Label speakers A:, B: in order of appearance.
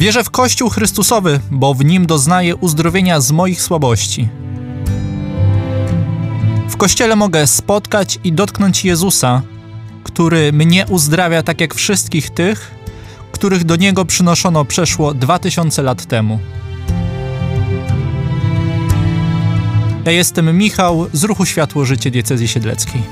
A: Wierzę w Kościół Chrystusowy, bo w nim doznaję uzdrowienia z moich słabości. W Kościele mogę spotkać i dotknąć Jezusa, który mnie uzdrawia tak jak wszystkich tych, których do Niego przynoszono przeszło 2000 lat temu. Ja jestem Michał z Ruchu Światło Życie Diecezji Siedleckiej.